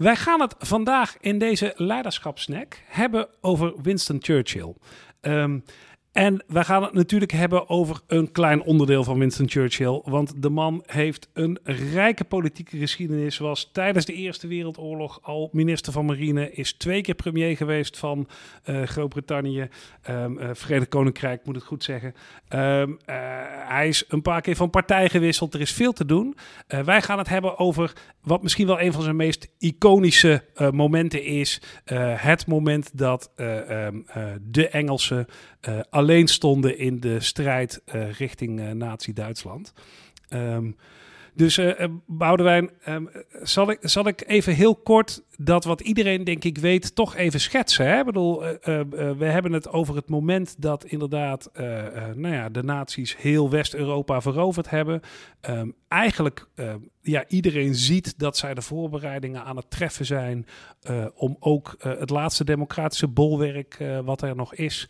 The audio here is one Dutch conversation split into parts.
Wij gaan het vandaag in deze leiderschapsnack hebben over Winston Churchill. Ehm, en we gaan het natuurlijk hebben over een klein onderdeel van Winston Churchill. Want de man heeft een rijke politieke geschiedenis. Was tijdens de Eerste Wereldoorlog al minister van Marine. Is twee keer premier geweest van uh, Groot-Brittannië. Um, Verenigd Koninkrijk, moet het goed zeggen. Um, hij is een paar keer van partij gewisseld. Er is veel te doen. wij gaan het hebben over wat misschien wel een van zijn meest iconische momenten is. het moment dat um, de Engelsen alleen stonden in de strijd richting Nazi-Duitsland. Um, dus uh, Boudewijn, um, zal, ik, zal ik even heel kort dat wat iedereen denk ik weet toch even schetsen? Hè? Ik bedoel, we hebben het over het moment dat inderdaad nou ja, de nazi's heel West-Europa veroverd hebben. Um, eigenlijk ja, iedereen ziet dat zij de voorbereidingen aan het treffen zijn uh, om ook uh, het laatste democratische bolwerk uh, wat er nog is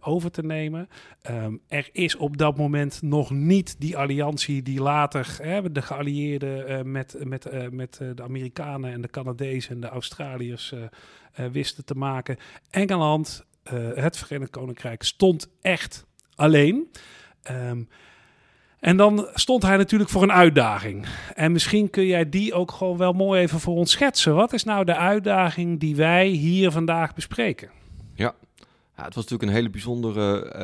over te nemen. Um, er is op dat moment nog niet die alliantie die later hè, de geallieerden met, met, met de Amerikanen en de Canadezen en de Australiërs wisten te maken. Engeland, het Verenigd Koninkrijk, stond echt alleen. Um, en dan stond hij natuurlijk voor een uitdaging. En misschien kun jij die ook gewoon wel mooi even voor ons schetsen. Wat is nou de uitdaging die wij hier vandaag bespreken? Ja, ja het was natuurlijk een hele bijzondere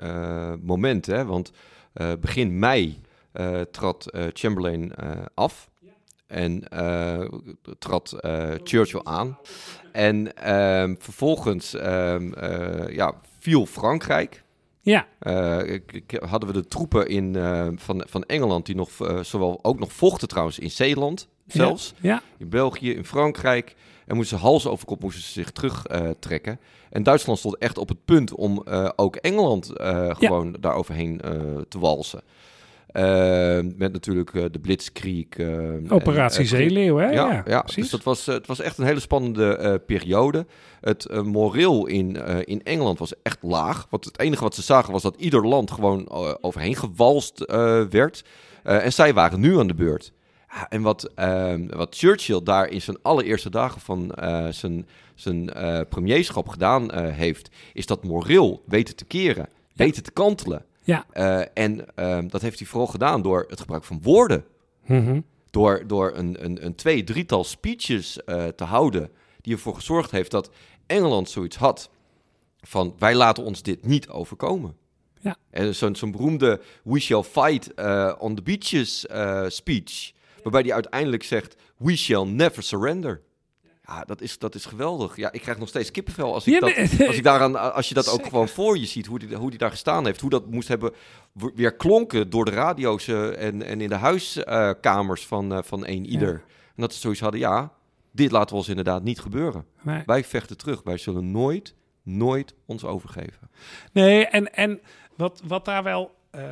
uh, uh, moment. Hè? Want uh, begin mei trad Chamberlain af. En trad Churchill aan. En ehm, vervolgens ehm, ja, viel Frankrijk. Ja. Uh, hadden we de troepen in, uh, van, van Engeland die nog, uh, zowel ook nog vochten trouwens in Zeeland zelfs. Ja. ja. In België, in Frankrijk. En moesten ze hals over kop moesten ze zich terugtrekken. en Duitsland stond echt op het punt om ook Engeland gewoon daar overheen te walsen. Uh, met natuurlijk uh, de Blitzkrieg. Uh, Operatie Zeeleeuw, hè? Ja, ja, ja dus dat was, het was echt een hele spannende periode. Het moreel in, in Engeland was echt laag. Want het enige wat ze zagen was dat ieder land gewoon overheen gewalst werd. en zij waren nu aan de beurt. En wat, ehm, wat Churchill daar in zijn allereerste dagen van zijn, zijn premierschap gedaan heeft, is dat moreel weten te keren, weten te kantelen. Ja. Uh, en uh, dat heeft hij vooral gedaan door het gebruik van woorden. Mm -hmm. Door, door een, een, een twee, drietal speeches uh, te houden. Die ervoor gezorgd heeft dat Engeland zoiets had. Van wij laten ons dit niet overkomen. Ja. En zo'n zo'n beroemde We shall fight uh, on the beaches speech. Waarbij hij uiteindelijk zegt We shall never surrender. Ja, dat is, dat is geweldig. Ja, ik krijg nog steeds kippenvel als ik, ja, dat, als ik daaraan, als je dat ook gewoon voor je ziet, hoe die, hoe die daar gestaan heeft, hoe dat moest hebben weer klonken door de radio's en, en in de huiskamers uh, van, uh, van een ieder. Ja. En dat ze zoiets hadden, ja, dit laten we ons inderdaad niet gebeuren. Nee. Wij vechten terug. Wij zullen nooit, nooit ons overgeven. Nee, en, en wat, wat daar wel uh,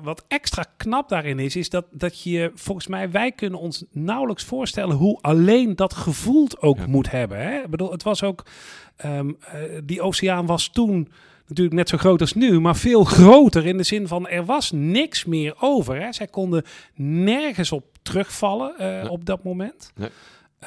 wat extra knap daarin is, is dat, dat je, volgens mij, wij kunnen ons nauwelijks voorstellen hoe alleen dat gevoeld ook ja. moet hebben. Hè? Ik bedoel, het was ook, um, uh, die oceaan was toen natuurlijk net zo groot als nu, maar veel groter in de zin van er was niks meer over. Hè? Zij konden nergens op terugvallen uh, Nee. op dat moment. Nee.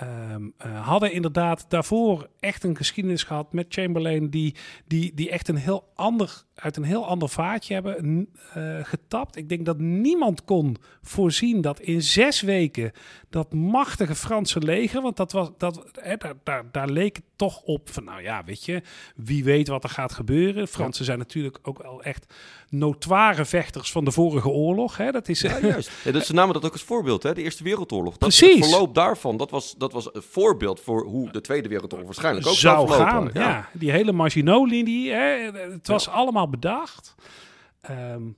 Um, uh, hadden inderdaad daarvoor echt een geschiedenis gehad met Chamberlain, die, die, die echt een heel ander, uit een heel ander vaatje hebben uh, getapt. Ik denk dat niemand kon voorzien dat in zes weken dat machtige Franse leger, want dat was, dat, daar, daar, daar leek het toch op van, nou ja, weet je, wie weet wat er gaat gebeuren. Fransen ja. zijn natuurlijk ook wel echt notoire vechters van de vorige oorlog. Hè? Dat is, ja, juist. Ja, dus ze namen dat ook als voorbeeld, hè? de Eerste Wereldoorlog. Dat, Precies. Het verloop daarvan, dat was, dat was een voorbeeld voor hoe de Tweede Wereldoorlog waarschijnlijk ook zou gaan. Ja. ja. die hele Maginot-linie, hè? het was allemaal bedacht. Um,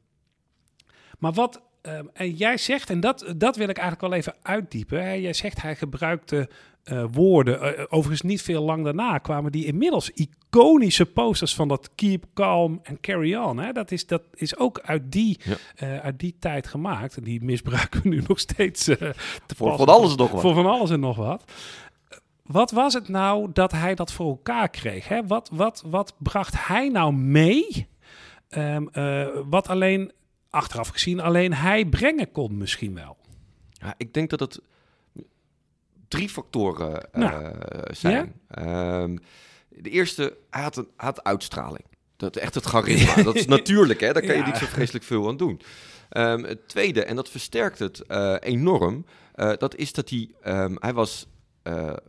maar wat, um, en jij zegt, en dat, dat wil ik eigenlijk wel even uitdiepen. Hè? Jij zegt hij gebruikte uh, woorden. Uh, overigens niet veel lang daarna kwamen die inmiddels iconische posters van dat Keep Calm and Carry On. Hè? Dat, is, dat is ook uit die, ja. uh, uit die tijd gemaakt. En die misbruiken we nu nog steeds te voor van alles en nog wat. Voor van alles en nog wat. Wat was het nou dat hij dat voor elkaar kreeg? Hè? Wat, wat, wat bracht hij nou mee? Um, wat alleen, achteraf gezien, alleen hij brengen kon misschien wel. Ja, ik denk dat het drie factoren eh, Nou, zijn. Ehm, de eerste, hij had, een, hij had uitstraling. Dat, echt het charisma. Dat is natuurlijk, hè? daar kan je Ja. niet zo vreselijk veel aan doen. Ehm, het tweede, en dat versterkt het eh, enorm, eh, dat is dat hij, ehm, hij was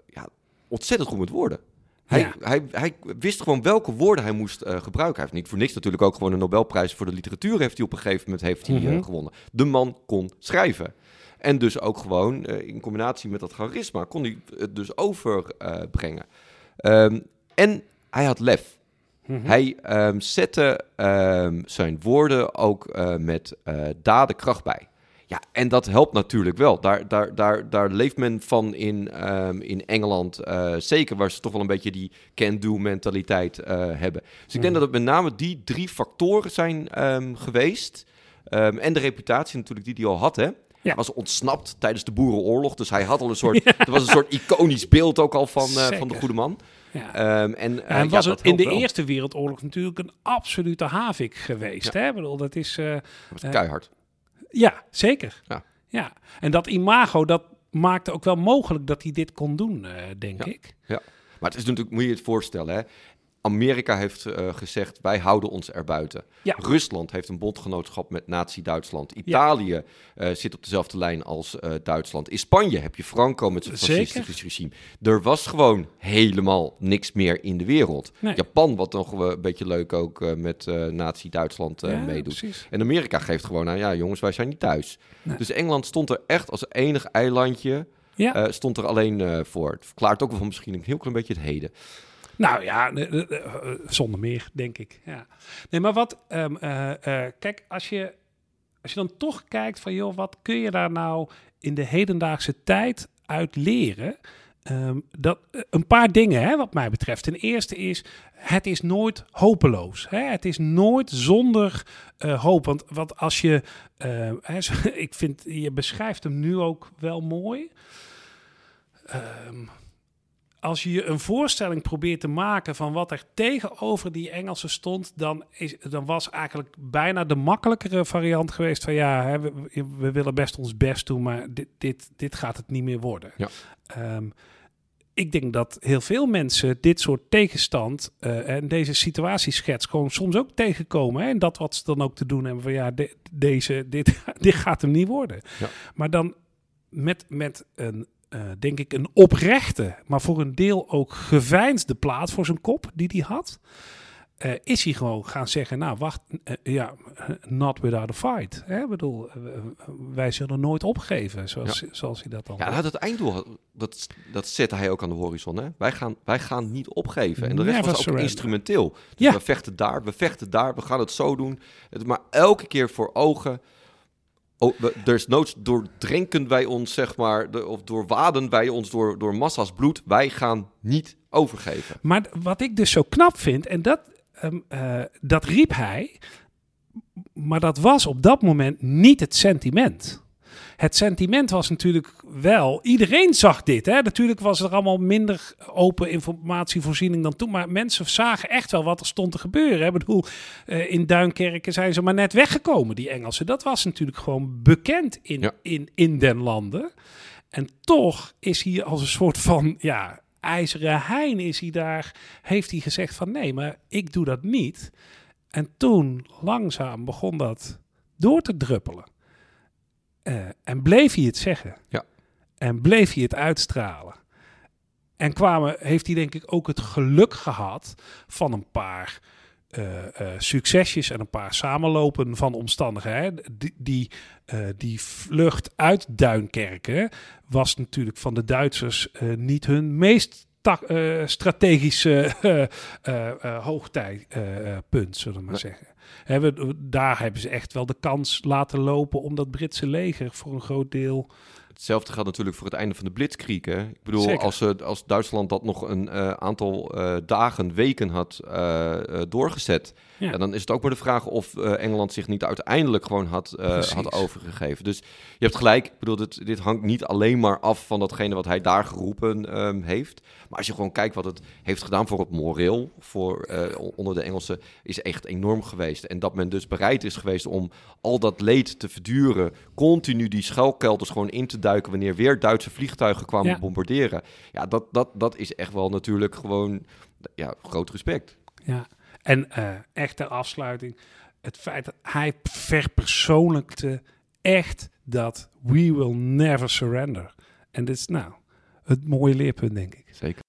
ja, ontzettend goed met woorden. Hij, Ja. hij, hij wist gewoon welke woorden hij moest gebruiken. Hij heeft niet voor niks natuurlijk ook gewoon een Nobelprijs voor de literatuur heeft hij op een gegeven moment heeft hij, Mhm. gewonnen. De man kon schrijven. En dus ook gewoon eh, in combinatie met dat charisma kon hij het dus overbrengen. Ehm, en hij had lef. Mhm. Hij ehm, zette ehm, zijn woorden ook eh, met eh daden kracht bij. Ja, en dat helpt natuurlijk wel. Daar, daar, daar, daar leeft men van in, in Engeland. zeker waar ze toch wel een beetje die can-do mentaliteit hebben. Dus ik denk Mhm. dat het met name die drie factoren zijn geweest. En de reputatie natuurlijk die hij al had, hè. Hij was ontsnapt tijdens de Boerenoorlog. Dus hij had al een soort... Er was een soort iconisch beeld ook al van, eh, van de goede man. Ja. Ehm, en en ja, was dat het in de wel. Eerste Wereldoorlog natuurlijk een absolute havik geweest. Hè? Ik bedoel, dat is... eh, Dat keihard. ja, zeker. Ja. ja. En dat imago, dat maakte ook wel mogelijk dat hij dit kon doen, denk Ja. ik. Maar het is natuurlijk, moet je het voorstellen, hè? Amerika heeft eh, gezegd, wij houden ons erbuiten. Ja. Rusland heeft een bondgenootschap met Nazi-Duitsland. Italië eh, zit op dezelfde lijn als eh, Duitsland. In Spanje heb je Franco met zijn fascistisch regime. Er was gewoon helemaal niks meer in de wereld. Nee. Japan, wat nog een beetje leuk ook met Nazi-Duitsland ja, meedoet. precies. En Amerika geeft gewoon aan, ja jongens, wij zijn niet thuis. Nee. Dus Engeland stond er echt als enig eilandje, Ja. stond er alleen voor. Het verklaart ook wel misschien een heel klein beetje het heden. Nou ja, eh, zonder meer, denk ik. Ja. Nee, maar wat, ehm, eh, eh, kijk, als je, als je dan toch kijkt van, joh, wat kun je daar nou in de hedendaagse tijd uit leren? Ehm, dat, een paar dingen, hè, wat mij betreft. Ten eerste is, het is nooit hopeloos. Hè? Het is nooit zonder hoop. Want, want als je, eh, hè, ik vind, je beschrijft hem nu ook wel mooi. Ehm, als je je een voorstelling probeert te maken van wat er tegenover die Engelsen stond, dan, is, dan was eigenlijk bijna de makkelijkere variant geweest van ja, hè, we, we willen best ons best doen, maar dit, dit, dit gaat het niet meer worden. Ja. Ehm, ik denk dat heel veel mensen dit soort tegenstand eh, en deze situatieschets gewoon soms ook tegenkomen. Hè, en dat wat ze dan ook te doen hebben van ja, de- deze, dit, dit gaat hem niet worden. Ja. Maar dan met, met een, eh, denk ik, een oprechte, maar voor een deel ook geveinsde plaat voor zijn kop die hij had. eh, is hij gewoon gaan zeggen, nou wacht, eh, ja, not without a fight. Hè? Bedoel, wij zullen nooit opgeven, zoals, zoals hij dat dan Ja, dat einddoel, had- dat, dat zette hij ook aan de horizon. Hè? Wij, gaan, wij gaan niet opgeven. En de rest Never was ook surrender. instrumenteel. Dus Ja. We vechten daar, we vechten daar, we gaan het zo doen. Het, maar elke keer voor ogen... Oh, we, desnoods doordrinken wij ons, zeg maar, of doorwaden wij ons door, door massa's bloed. Wij gaan niet overgeven. Maar wat ik dus zo knap vind, en dat, ehm, eh, dat riep hij, maar dat was op dat moment niet het sentiment. Het sentiment was natuurlijk wel, iedereen zag dit. Hè? Natuurlijk was er allemaal minder open informatievoorziening dan toen. Maar mensen zagen echt wel wat er stond te gebeuren. Ik bedoel, eh, in Duinkerken zijn ze maar net weggekomen, die Engelsen. Dat was natuurlijk gewoon bekend in, Ja. in, in den landen. En toch is hier als een soort van, ja, ijzeren hein is hij daar, heeft hij gezegd van nee, maar ik doe dat niet. En toen langzaam begon dat door te druppelen. Eh, en bleef hij het zeggen. Ja. En bleef hij het uitstralen. En kwamen, heeft hij denk ik ook het geluk gehad van een paar eh, eh, succesjes en een paar samenlopen van omstandigheden. Die, die, die vlucht uit Duinkerken was natuurlijk van de Duitsers niet hun meest strategische hoogtijpunt, zullen we maar Nee. zeggen. Hè, we- daar hebben ze echt wel de kans laten lopen om dat Britse leger voor een groot deel. Hetzelfde geldt natuurlijk voor het einde van de Blitzkrieg. Hè? Ik bedoel, Zeker. als, ze- als Duitsland dat nog een eh, aantal eh, dagen, weken had eh, eh, doorgezet... Ja. Ja, dan is het ook maar de vraag of eh, Engeland zich niet uiteindelijk gewoon had, eh, had overgegeven. Dus je hebt gelijk. Ik bedoel, dit, dit hangt niet alleen maar af van datgene wat hij daar geroepen ehm, heeft. Maar als je gewoon kijkt wat het heeft gedaan voor het moreel, voor, eh, onder de Engelsen, is echt enorm geweest. En dat men dus bereid is geweest om al dat leed te verduren, continu die schuilkelders gewoon in te duiken wanneer weer Duitse vliegtuigen kwamen Ja. bombarderen. Ja, dat, dat, dat is echt wel natuurlijk gewoon ja, groot respect. Ja, en eh echt ter afsluiting, het feit dat hij verpersoonlijkte echt dat we will never surrender. En dit is nou het mooie leerpunt, denk ik. Zeker.